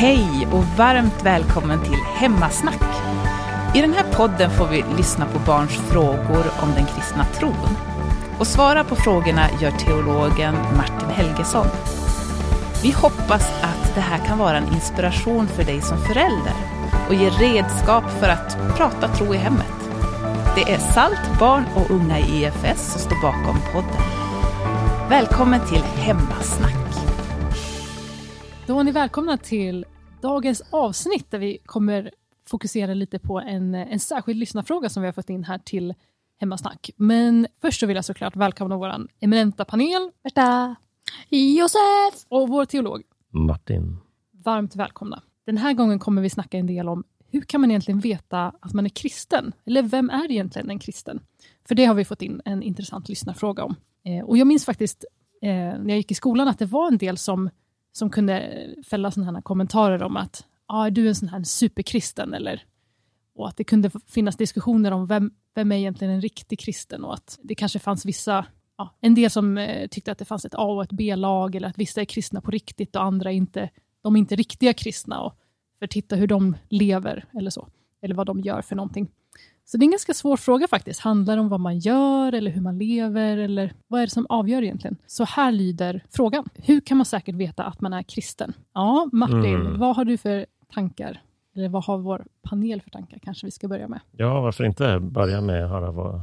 Hej och varmt välkommen till Hemmasnack. I den här podden får vi lyssna på barns frågor om den kristna tron. Och svara på frågorna gör teologen Martin Helgesson. Vi hoppas att det här kan vara en inspiration för dig som förälder och ge redskap för att prata tro i hemmet. Det är SALT, barn och unga i EFS som står bakom podden. Välkommen till Hemmasnack. Är ni välkomna till dagens avsnitt där vi kommer fokusera lite på en, en särskild lyssnarfråga som vi har fått in här till Hemmasnack. Men först så vill jag såklart välkomna vår eminenta panel, Berta, Josef och vår teolog Martin. Varmt välkomna. Den här gången kommer vi snacka en del om hur kan man egentligen veta att man är kristen? Eller vem är egentligen en kristen? För det har vi fått in en intressant lyssnarfråga om. Eh, och jag minns faktiskt eh, när jag gick i skolan att det var en del som som kunde eh, fälla sådana här kommentarer om att ah, är du en sån här superkristen? Eller, och att det kunde finnas diskussioner om vem, vem är egentligen en riktig kristen? Och att det kanske fanns vissa, ja, en del som eh, tyckte att det fanns ett A och ett B-lag, eller att vissa är kristna på riktigt och andra inte, de är inte riktiga kristna. Och för titta hur de lever eller så, eller vad de gör för någonting. Så det är en ganska svår fråga faktiskt. Handlar det om vad man gör eller hur man lever eller vad är det som avgör egentligen? Så här lyder frågan. Hur kan man säkert veta att man är kristen? Ja, Martin, mm. vad har du för tankar? Eller vad har vår panel för tankar? Kanske vi ska börja med. Ja, varför inte börja med att höra vad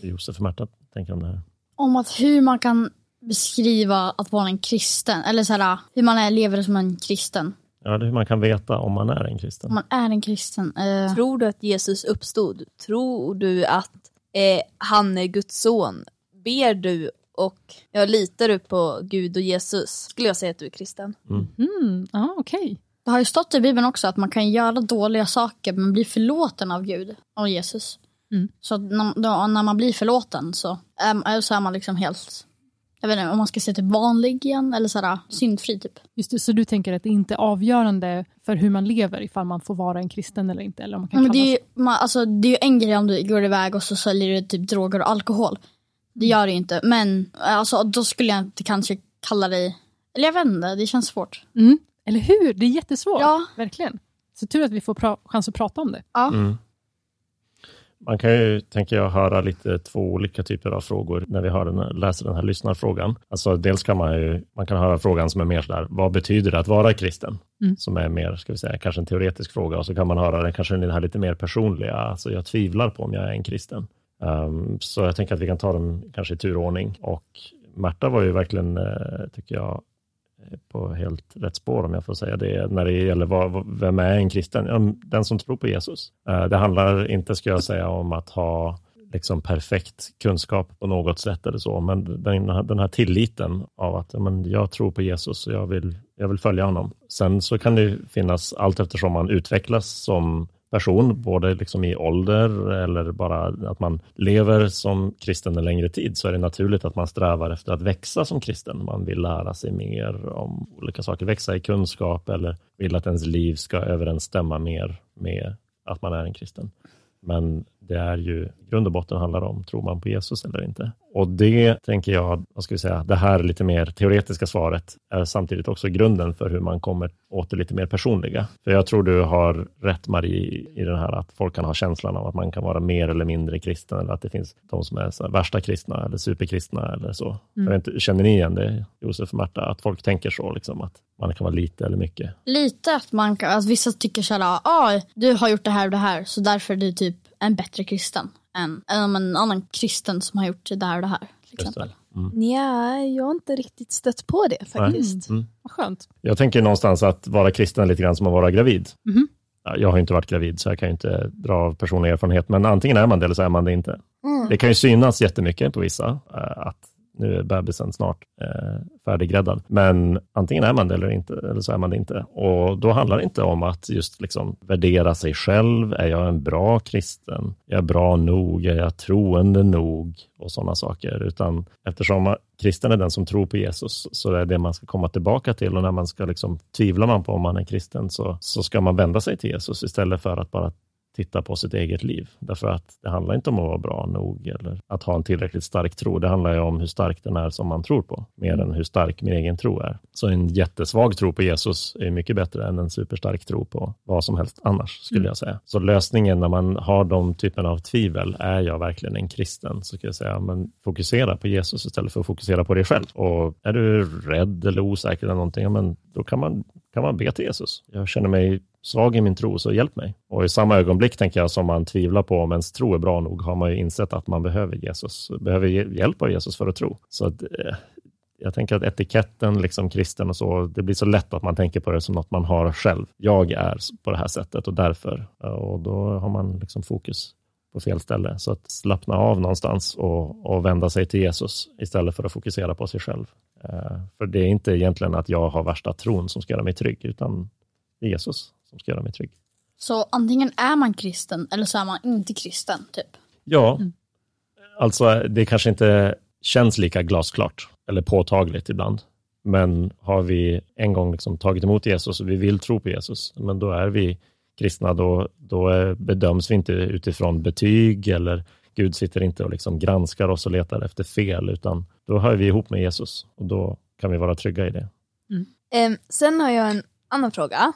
Josef och Märta tänker om det här. Om att hur man kan beskriva att vara en kristen, eller så här, hur man är, lever som en kristen. Ja, det är hur man kan veta om man är en kristen. Om man är en kristen. Eh... Tror du att Jesus uppstod? Tror du att eh, han är Guds son? Ber du och jag litar du på Gud och Jesus? Skulle jag säga att du är kristen. Mm. Mm, ah, okay. Det har ju stått i Bibeln också att man kan göra dåliga saker men bli förlåten av Gud, av Jesus. Mm. Så när, då, när man blir förlåten så är, så är man liksom helt jag vet inte om man ska säga typ vanlig igen eller sådär, syndfri typ. Just det, så du tänker att det inte är avgörande för hur man lever ifall man får vara en kristen eller inte? Eller om man kan men det, är ju, man, alltså, det är ju en grej om du går iväg och så säljer du typ droger och alkohol. Det gör det ju inte, men alltså, då skulle jag inte kanske kalla dig, eller jag vet inte, det känns svårt. Mm. Eller hur? Det är jättesvårt, ja. verkligen. Så tur att vi får chans att prata om det. Ja. Mm. Man kan ju, tänker jag, höra lite två olika typer av frågor när vi hör den, läser den här lyssnarfrågan. Alltså, dels kan man ju, man kan höra frågan som är mer sådär, vad betyder det att vara kristen? Mm. Som är mer, ska vi säga, kanske en teoretisk fråga. Och så kan man höra den, kanske den här lite mer personliga, alltså jag tvivlar på om jag är en kristen. Um, så jag tänker att vi kan ta dem kanske i turordning. Och Märta var ju verkligen, uh, tycker jag, på helt rätt spår om jag får säga det, när det gäller vad, vem är en kristen? Den som tror på Jesus. Eh, det handlar inte, ska jag säga, om att ha liksom perfekt kunskap på något sätt eller så, men den, den här tilliten av att men, jag tror på Jesus och jag vill, jag vill följa honom. Sen så kan det finnas, allt eftersom man utvecklas som person, både liksom i ålder eller bara att man lever som kristen en längre tid, så är det naturligt att man strävar efter att växa som kristen. Man vill lära sig mer om olika saker, växa i kunskap eller vill att ens liv ska överensstämma mer med att man är en kristen. Men det är ju i grund och botten handlar om, tror man på Jesus eller inte? Och det tänker jag, vad ska vi säga, det här lite mer teoretiska svaret är samtidigt också grunden för hur man kommer åt det lite mer personliga. För jag tror du har rätt Marie i den här att folk kan ha känslan av att man kan vara mer eller mindre kristen eller att det finns de som är så värsta kristna eller superkristna eller så. Mm. Inte, känner ni igen det, Josef och Marta, att folk tänker så, liksom, att man kan vara lite eller mycket? Lite att man kan, att vissa tycker så här, ah, du har gjort det här och det här, så därför är du typ en bättre kristen än, än en annan kristen som har gjort det här och det här. Till exempel. Mm. Ja, jag har inte riktigt stött på det faktiskt. Mm. Vad skönt. Jag tänker någonstans att vara kristen är lite grann som att vara gravid. Mm. Jag har inte varit gravid, så jag kan inte dra av personlig erfarenhet, men antingen är man det eller så är man det inte. Mm. Det kan ju synas jättemycket på vissa, eh, att nu är bebisen snart eh, färdiggräddad. Men antingen är man det eller, inte, eller så är man det inte. Och då handlar det inte om att just liksom värdera sig själv. Är jag en bra kristen? Är jag bra nog? Är jag troende nog? Och sådana saker. Utan eftersom kristen är den som tror på Jesus, så är det man ska komma tillbaka till. Och när man ska liksom, tvivlar man på om man är kristen, så, så ska man vända sig till Jesus istället för att bara titta på sitt eget liv. Därför att det handlar inte om att vara bra nog eller att ha en tillräckligt stark tro. Det handlar ju om hur stark den är som man tror på, mer än hur stark min egen tro är. Så en jättesvag tro på Jesus är mycket bättre än en superstark tro på vad som helst annars, skulle mm. jag säga. Så lösningen när man har de typerna av tvivel, är jag verkligen en kristen? Så ska jag säga, men fokusera på Jesus istället för att fokusera på dig själv. Och är du rädd eller osäker eller någonting, ja, men då kan man, kan man be till Jesus. Jag känner mig svag i min tro, så hjälp mig. Och i samma ögonblick, tänker jag, som man tvivlar på om ens tro är bra nog, har man ju insett att man behöver Jesus, behöver hjälp av Jesus för att tro. Så att, eh, jag tänker att etiketten, liksom kristen och så, det blir så lätt att man tänker på det som något man har själv. Jag är på det här sättet och därför. Och då har man liksom fokus på fel ställe. Så att slappna av någonstans och, och vända sig till Jesus istället för att fokusera på sig själv. Uh, för det är inte egentligen att jag har värsta tron som ska göra mig trygg, utan det är Jesus som ska göra mig trygg. Så antingen är man kristen eller så är man inte kristen, typ? Ja, mm. alltså det kanske inte känns lika glasklart eller påtagligt ibland. Men har vi en gång liksom tagit emot Jesus och vi vill tro på Jesus, men då är vi kristna, då, då bedöms vi inte utifrån betyg eller Gud sitter inte och liksom granskar oss och letar efter fel, utan då hör vi ihop med Jesus och då kan vi vara trygga i det. Mm. Um, sen har jag en annan fråga.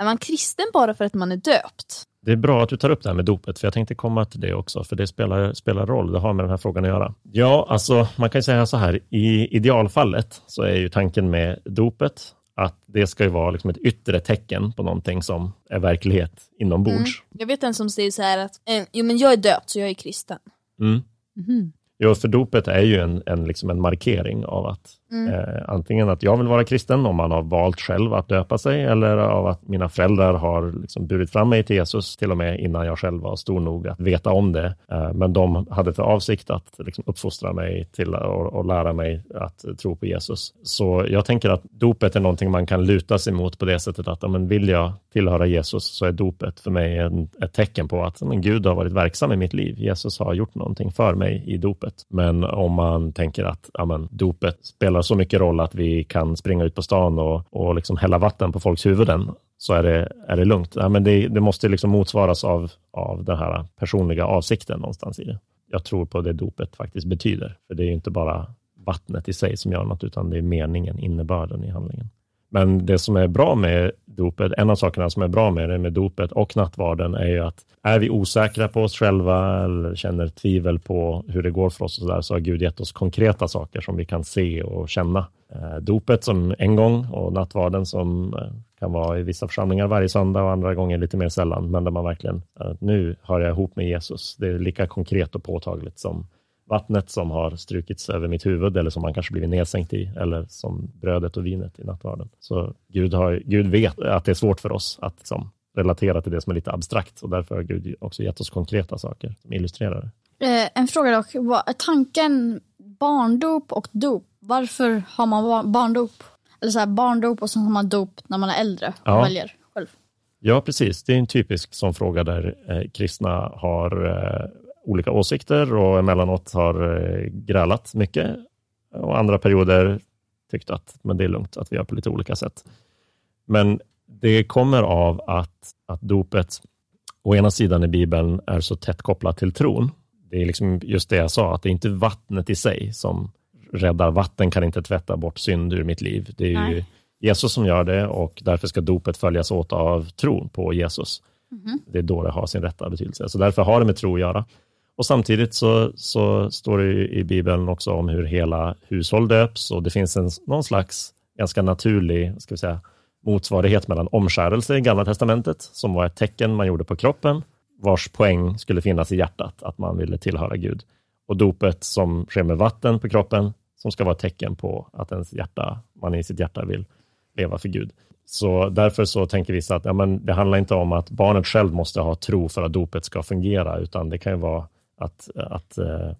Är man kristen bara för att man är döpt? Det är bra att du tar upp det här med dopet, för jag tänkte komma till det också, för det spelar, spelar roll. Det har med den här frågan att göra. Ja, alltså man kan säga så här, i idealfallet så är ju tanken med dopet att det ska ju vara liksom ett yttre tecken på någonting som är verklighet inombords. Mm. Jag vet en som säger så här att, eh, jo men jag är döpt så jag är kristen. Mm. Mm. Jo, för dopet är ju en, en, liksom en markering av att Mm. Eh, antingen att jag vill vara kristen, om man har valt själv att döpa sig, eller av att mina föräldrar har liksom burit fram mig till Jesus, till och med innan jag själv var stor nog att veta om det. Eh, men de hade för avsikt att liksom uppfostra mig till och, lära mig att tro på Jesus. Så jag tänker att dopet är någonting man kan luta sig mot på det sättet att men vill jag tillhöra Jesus så är dopet för mig en, ett tecken på att men Gud har varit verksam i mitt liv. Jesus har gjort någonting för mig i dopet. Men om man tänker att amen, dopet spelar spelar så mycket roll att vi kan springa ut på stan och, och liksom hälla vatten på folks huvuden så är det, är det lugnt. Ja, men det, det måste liksom motsvaras av, av den här personliga avsikten någonstans i det. Jag tror på det dopet faktiskt betyder. För det är inte bara vattnet i sig som gör något, utan det är meningen, innebörden i handlingen. Men det som är bra med dopet, en av sakerna som är bra med det med dopet och nattvarden är ju att är vi osäkra på oss själva eller känner tvivel på hur det går för oss och så, där, så har Gud gett oss konkreta saker som vi kan se och känna. Eh, dopet som en gång och nattvarden som eh, kan vara i vissa församlingar varje söndag och andra gånger lite mer sällan, men där man verkligen, eh, nu hör jag ihop med Jesus. Det är lika konkret och påtagligt som vattnet som har strukits över mitt huvud eller som man kanske blivit nedsänkt i eller som brödet och vinet i nattvarden. Så Gud, har, Gud vet att det är svårt för oss att liksom, relatera till det som är lite abstrakt och därför har Gud också gett oss konkreta saker som illustrerar det. Eh, en fråga dock, vad, tanken barndop och dop, varför har man barndop? Eller så här, barndop och sen har man dop när man är äldre och ja. väljer själv? Ja, precis. Det är en typisk sån fråga där eh, kristna har eh, olika åsikter och emellanåt har eh, grälat mycket och andra perioder tyckt att men det är lugnt att vi gör på lite olika sätt. Men det kommer av att, att dopet å ena sidan i Bibeln är så tätt kopplat till tron. Det är liksom just det jag sa, att det är inte vattnet i sig som räddar. Vatten kan inte tvätta bort synd ur mitt liv. Det är Nej. ju Jesus som gör det och därför ska dopet följas åt av tron på Jesus. Mm. Det är då det har sin rätta betydelse. Så därför har det med tro att göra. Och samtidigt så, så står det i Bibeln också om hur hela hushåll döps och det finns en, någon slags ganska naturlig ska vi säga, motsvarighet mellan omskärelse i Gamla Testamentet, som var ett tecken man gjorde på kroppen, vars poäng skulle finnas i hjärtat, att man ville tillhöra Gud. Och dopet som sker med vatten på kroppen, som ska vara ett tecken på att ens hjärta, man i sitt hjärta vill leva för Gud. Så därför så tänker vissa att ja, men det handlar inte om att barnet själv måste ha tro för att dopet ska fungera, utan det kan ju vara att, att eh,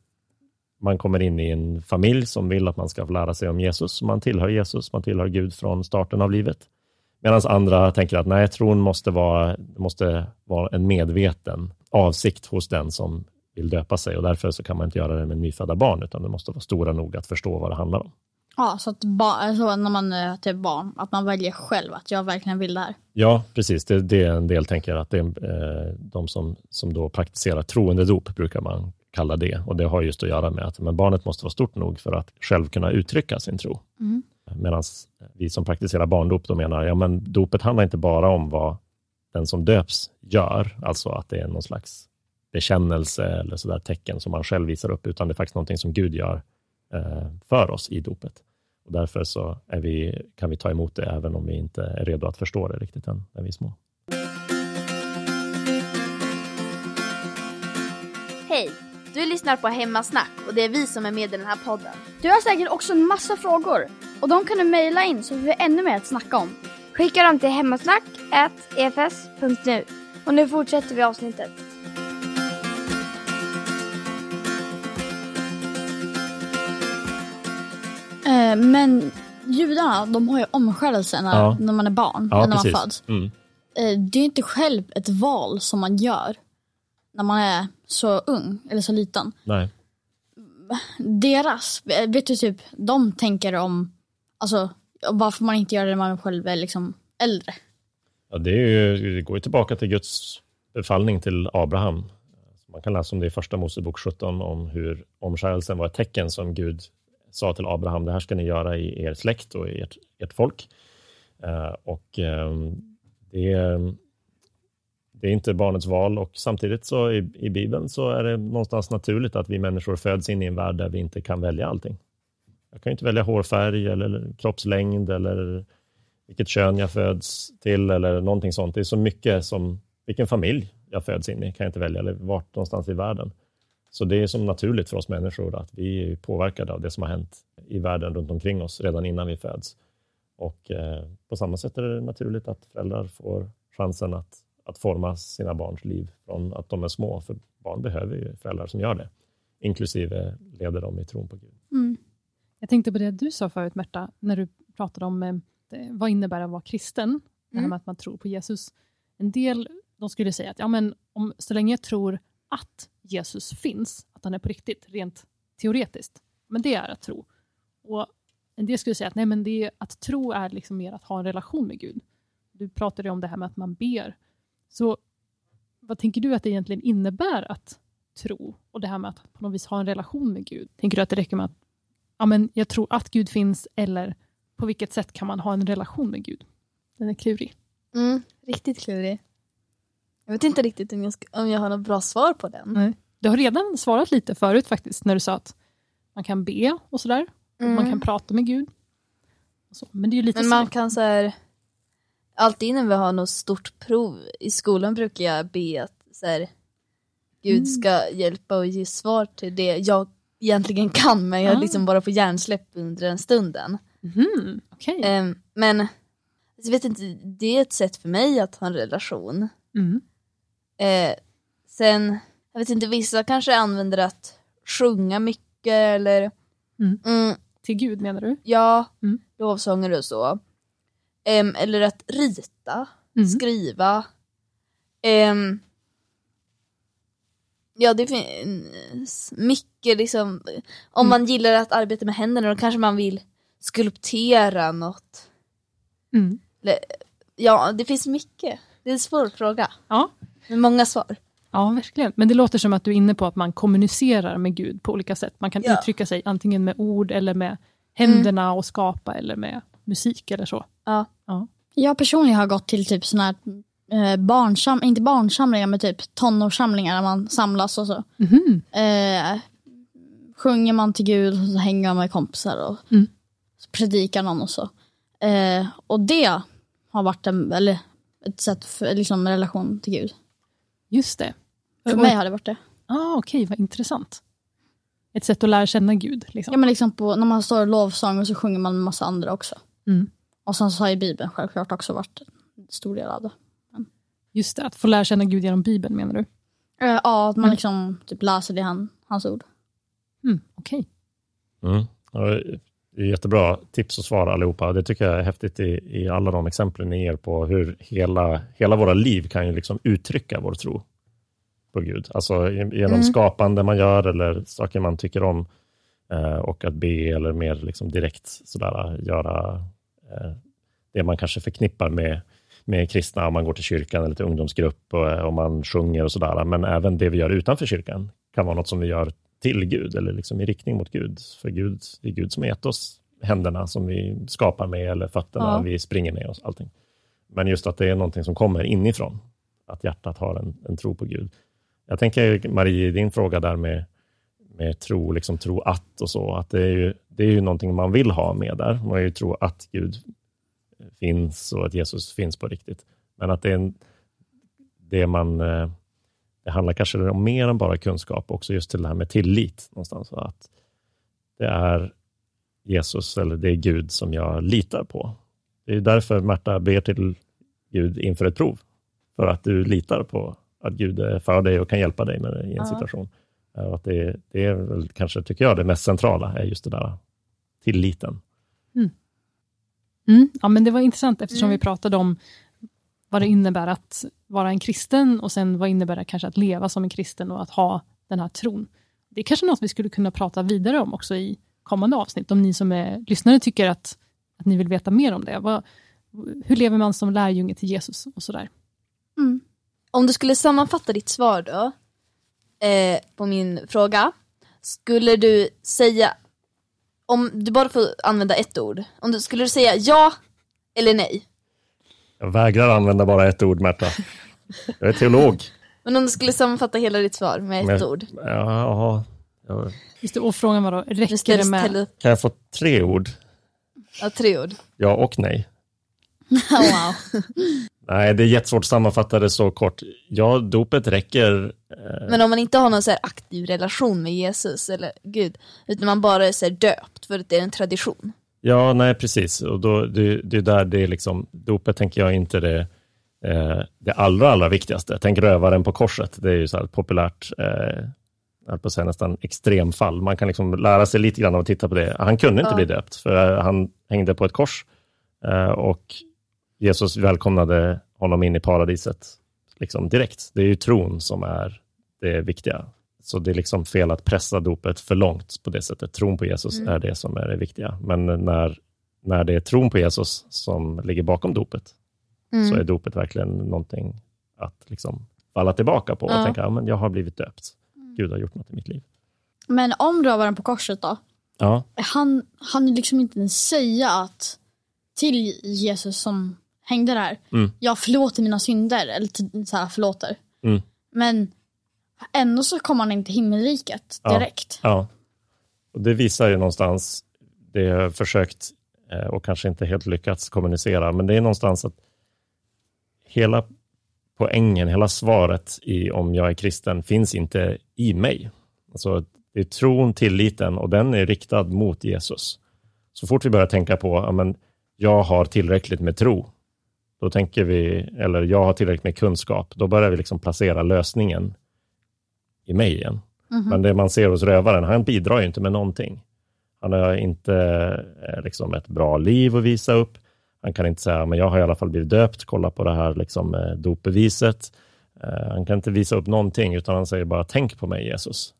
man kommer in i en familj som vill att man ska få lära sig om Jesus. Man tillhör Jesus, man tillhör Gud från starten av livet. Medan andra tänker att nej, tron måste vara, måste vara en medveten avsikt hos den som vill döpa sig och därför så kan man inte göra det med nyfödda barn, utan det måste vara stora nog att förstå vad det handlar om. Ja, så att ba, alltså när man är typ barn, att man väljer själv att jag verkligen vill det här. Ja, precis. Det, det är en del tänker att det är eh, de som, som då praktiserar troendedop brukar man kalla det. Och det har just att göra med att men barnet måste vara stort nog för att själv kunna uttrycka sin tro. Mm. Medan vi som praktiserar barndop då menar, ja men dopet handlar inte bara om vad den som döps gör, alltså att det är någon slags bekännelse eller sådär tecken som man själv visar upp, utan det är faktiskt någonting som Gud gör för oss i dopet. Och därför så är vi, kan vi ta emot det även om vi inte är redo att förstå det riktigt än när vi är små. Hej! Du lyssnar på Hemmasnack och det är vi som är med i den här podden. Du har säkert också en massa frågor och de kan du mejla in så får vi ännu mer att snacka om. Skicka dem till hemmasnack.efs.nu. Och nu fortsätter vi avsnittet. Men judarna, de har ju omskärelse när, Ja. när man är barn, Ja, när precis. man föds. Mm. Eh, det är inte själv ett val som man gör när man är så ung eller så liten. Nej. Deras, eh, vet du typ, de tänker om, alltså varför man inte gör det när man själv är liksom äldre. Ja, det, är ju, det går ju tillbaka till Guds befallning till Abraham. Man kan läsa om det i första Mosebok 17, om hur omskärelsen var ett tecken som Gud sa till Abraham, det här ska ni göra i er släkt och i ert, ert folk. Eh, och ehm, det, är- det är inte barnets val och samtidigt så i, i Bibeln så är det någonstans naturligt att vi människor föds in i en värld där vi inte kan välja allting. Jag kan ju inte välja hårfärg eller kroppslängd eller vilket kön jag föds till eller någonting sånt. Det är så mycket som, vilken familj jag föds in i kan jag inte välja, eller vart någonstans i världen. Så det är som naturligt för oss människor att vi är påverkade av det som har hänt i världen runt omkring oss redan innan vi föds. Och eh, på samma sätt är det naturligt att föräldrar får chansen att, att forma sina barns liv från att de är små, för barn behöver ju föräldrar som gör det, inklusive leder dem i tron på Gud. Mm. Jag tänkte på det du sa förut, Märta, när du pratade om eh, vad innebär det att vara kristen, det här Mm. med att man tror på Jesus. En del de skulle säga att ja, men om, så länge jag tror att Jesus finns, att han är på riktigt, rent teoretiskt, men det är att tro. Och en del skulle säga att nej, men det är, att tro är liksom mer att ha en relation med Gud. Du pratade om det här med att man ber. Så vad tänker du att det egentligen innebär att tro och det här med att på något vis ha en relation med Gud? Tänker du att det räcker med att ja, men jag tror att Gud finns eller på vilket sätt kan man ha en relation med Gud? Den är klurig. Mm, riktigt klurig. Jag vet inte riktigt om jag, ska, om jag har något bra svar på den. Nej. Du har redan svarat lite förut faktiskt när du sa att man kan be och sådär. och Man Mm. kan prata med Gud. Så. Men det är ju lite Men man så. kan så här, alltid när vi har något stort prov i skolan brukar jag be att så här, Gud Mm. ska hjälpa och ge svar till det jag egentligen kan men jag Ah. liksom bara får hjärnsläpp under den stunden. Mhm, Okej. Ehm, men jag vet inte, det är ett sätt för mig att ha en relation. Mm. Eh, sen, jag vet inte, vissa kanske använder att sjunga mycket eller Mm. Mm, Till Gud menar du? ja, Mm. lovsånger och så. Em, eller att rita, Mm. skriva. Em, ja, det finns mycket liksom. Om Mm. man gillar att arbeta med händerna då kanske man vill skulptera något. Mm. Ja, det finns mycket. Det är en svår fråga. Ja. Med många svar. Ja, verkligen. Men det låter som att du är inne på att man kommunicerar med Gud på olika sätt. Man kan Ja. uttrycka sig antingen med ord eller med händerna och skapa eller med musik eller så. Ja. Ja. Jag personligen har gått till typ såna här eh, barnsam, inte barnsamlingar men typ tonårssamlingar där man samlas och så. Mhm. Eh, sjunger man till Gud och så hänger man med kompisar och Mm. så predikar någon och så. Eh, och det har varit en, eller ett sätt för liksom, relation till Gud. Just det. För mig har det varit det. Ah, Okej, vad intressant. Ett sätt att lära känna Gud. Liksom. Ja, men liksom på, när man står i lovsång och så sjunger man med massa andra också. Mm. Och sen så har ju Bibeln självklart också varit en stor del av det. Just det, att få lära känna Gud genom Bibeln menar du? Eh, ja, att man Mm. liksom typ läser det han, hans ord. Mm, Okej. Mm. Det är jättebra tips och svar allihopa. Det tycker jag är häftigt i, i alla de exemplen ni ger på hur hela, hela våra liv kan ju liksom uttrycka vår tro på Gud. Alltså genom Mm. skapande man gör eller saker man tycker om. eh, och att be eller mer liksom direkt sådär, göra eh, det man kanske förknippar med, med kristna, om man går till kyrkan eller till ungdomsgrupp och om man sjunger och sådär. Men även det vi gör utanför kyrkan kan vara något som vi gör till Gud eller liksom i riktning mot Gud. För Gud, det är Gud som gett oss händerna som vi skapar med eller fötterna ja. vi springer med och allting. Men just att det är någonting som kommer inifrån, att hjärtat har en, en tro på Gud. Jag tänker Marie, din fråga där med, med tro, liksom tro att och så, att det är, ju, det är ju någonting man vill ha med där. Man vill ju tro att Gud finns och att Jesus finns på riktigt. Men att det är en, det man eh, det handlar kanske om mer än bara kunskap, också just till det här med tillit någonstans. Att det är Jesus eller det är Gud som jag litar på. Det är därför Märta ber till Gud inför ett prov. För att du litar på att Gud är för dig och kan hjälpa dig med det i en ja. situation. Och att det, det, är väl kanske, tycker jag, det mest centrala, är just det där tilliten. Mm. Mm, ja, men det var intressant eftersom mm. vi pratade om vad det innebär att vara en kristen och sen vad innebär det kanske att leva som en kristen och att ha den här tron. Det är kanske något vi skulle kunna prata vidare om också i kommande avsnitt, om ni som är lyssnare tycker att, att ni vill veta mer om det. Vad, hur lever man som lärjunge till Jesus och sådär? Mm. Om du skulle sammanfatta ditt svar då, eh, på min fråga, skulle du säga, om du bara får använda ett ord, om du, skulle du säga ja eller nej? Jag vägrar använda bara ett ord, Märta. Jag är teolog. Men om du skulle sammanfatta hela ditt svar med ett Men, ord? Ja, ja. Just det, och frågan var då, räcker det med... Kan jag få tre ord? Ja, tre ord. Ja och nej. wow. Nej, det är jättesvårt att sammanfatta det så kort. Ja, dopet räcker. Eh... Men om man inte har någon så aktiv relation med Jesus eller Gud, utan man bara är så döpt för att det är en tradition. Ja, nej precis. Och då, det, det är där det är liksom, dopet tänker jag inte det, eh, det allra, allra viktigaste. Tänk rövaren på korset, det är ju så här populärt, eh, på säga nästan extremfall. Man kan liksom lära sig lite grann av att titta på det. Han kunde inte ja. bli döpt, för han hängde på ett kors eh, och Jesus välkomnade honom in i paradiset liksom direkt. Det är ju tron som är det viktiga. Så det är liksom fel att pressa dopet för långt på det sättet. Tron på Jesus mm. är det som är det viktiga. Men när, när det är tron på Jesus som ligger bakom dopet, mm. så är dopet verkligen någonting att liksom falla tillbaka på och ja. tänka, ja, men jag har blivit döpt. Mm. Gud har gjort något i mitt liv. Men om rövaren på korset då? Ja. Han han liksom inte ens säga att till Jesus som hängde där, mm. jag förlåter mina synder, eller så här, förlåter. Mm. Men Ändå så kommer han in till himmelriket direkt. Ja, ja. Och det visar ju någonstans, det jag har försökt eh, och kanske inte helt lyckats kommunicera, men det är någonstans att hela poängen, hela svaret i om jag är kristen finns inte i mig. Alltså, det är tron, tilliten och den är riktad mot Jesus. Så fort vi börjar tänka på, ja, men jag har tillräckligt med tro, då tänker vi, eller jag har tillräckligt med kunskap, då börjar vi liksom placera lösningen i mig igen. Mm -hmm. Men det man ser hos rövaren, han bidrar ju inte med någonting. Han har inte eh, liksom ett bra liv att visa upp. Han kan inte säga, men jag har i alla fall blivit döpt, kolla på det här liksom, eh, dopbeviset. Eh, han kan inte visa upp någonting, utan han säger bara, tänk på mig Jesus.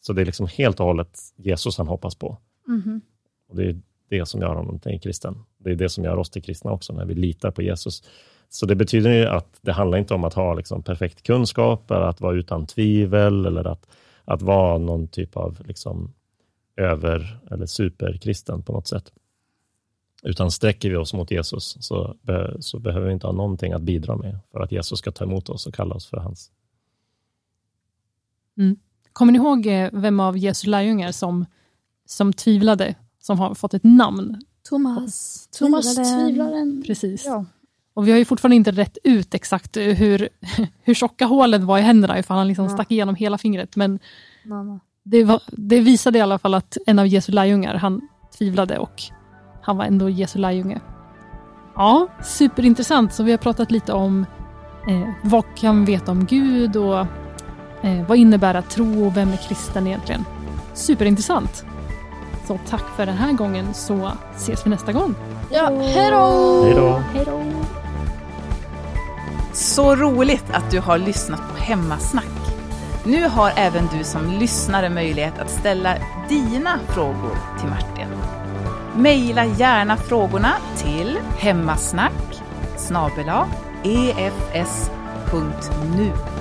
Så det är liksom helt och hållet Jesus han hoppas på. Mm -hmm. Och Det är det som gör honom till en kristen. Det är det som gör oss till kristna också, när vi litar på Jesus. Så det betyder ju att det handlar inte om att ha liksom perfekt kunskap, eller att vara utan tvivel, eller att, att vara någon typ av liksom över eller superkristen på något sätt. Utan sträcker vi oss mot Jesus så, be, så behöver vi inte ha någonting att bidra med för att Jesus ska ta emot oss och kalla oss för hans. Mm. Kommer ni ihåg eh, vem av Jesu lärjungar som, som tvivlade, som har fått ett namn? Thomas. Thomas tvivlaren. Precis. Ja. Och vi har ju fortfarande inte rätt ut exakt hur, hur tjocka hålen var i händerna, ifall han liksom ja. stack igenom hela fingret. Men det, var, det, visade i alla fall att en av Jesu lärjungar, han tvivlade och han var ändå Jesu lärjunge. Ja, superintressant. Så vi har pratat lite om eh, vad kan vi veta om Gud och eh, vad innebär att tro och vem är kristen egentligen? Superintressant. Så tack för den här gången så ses vi nästa gång. Ja, hej då! Hej då! Så roligt att du har lyssnat på Hemmasnack. Nu har även du som lyssnare möjlighet att ställa dina frågor till Martin. Maila gärna frågorna till hemmasnack snabel-a efs.nu.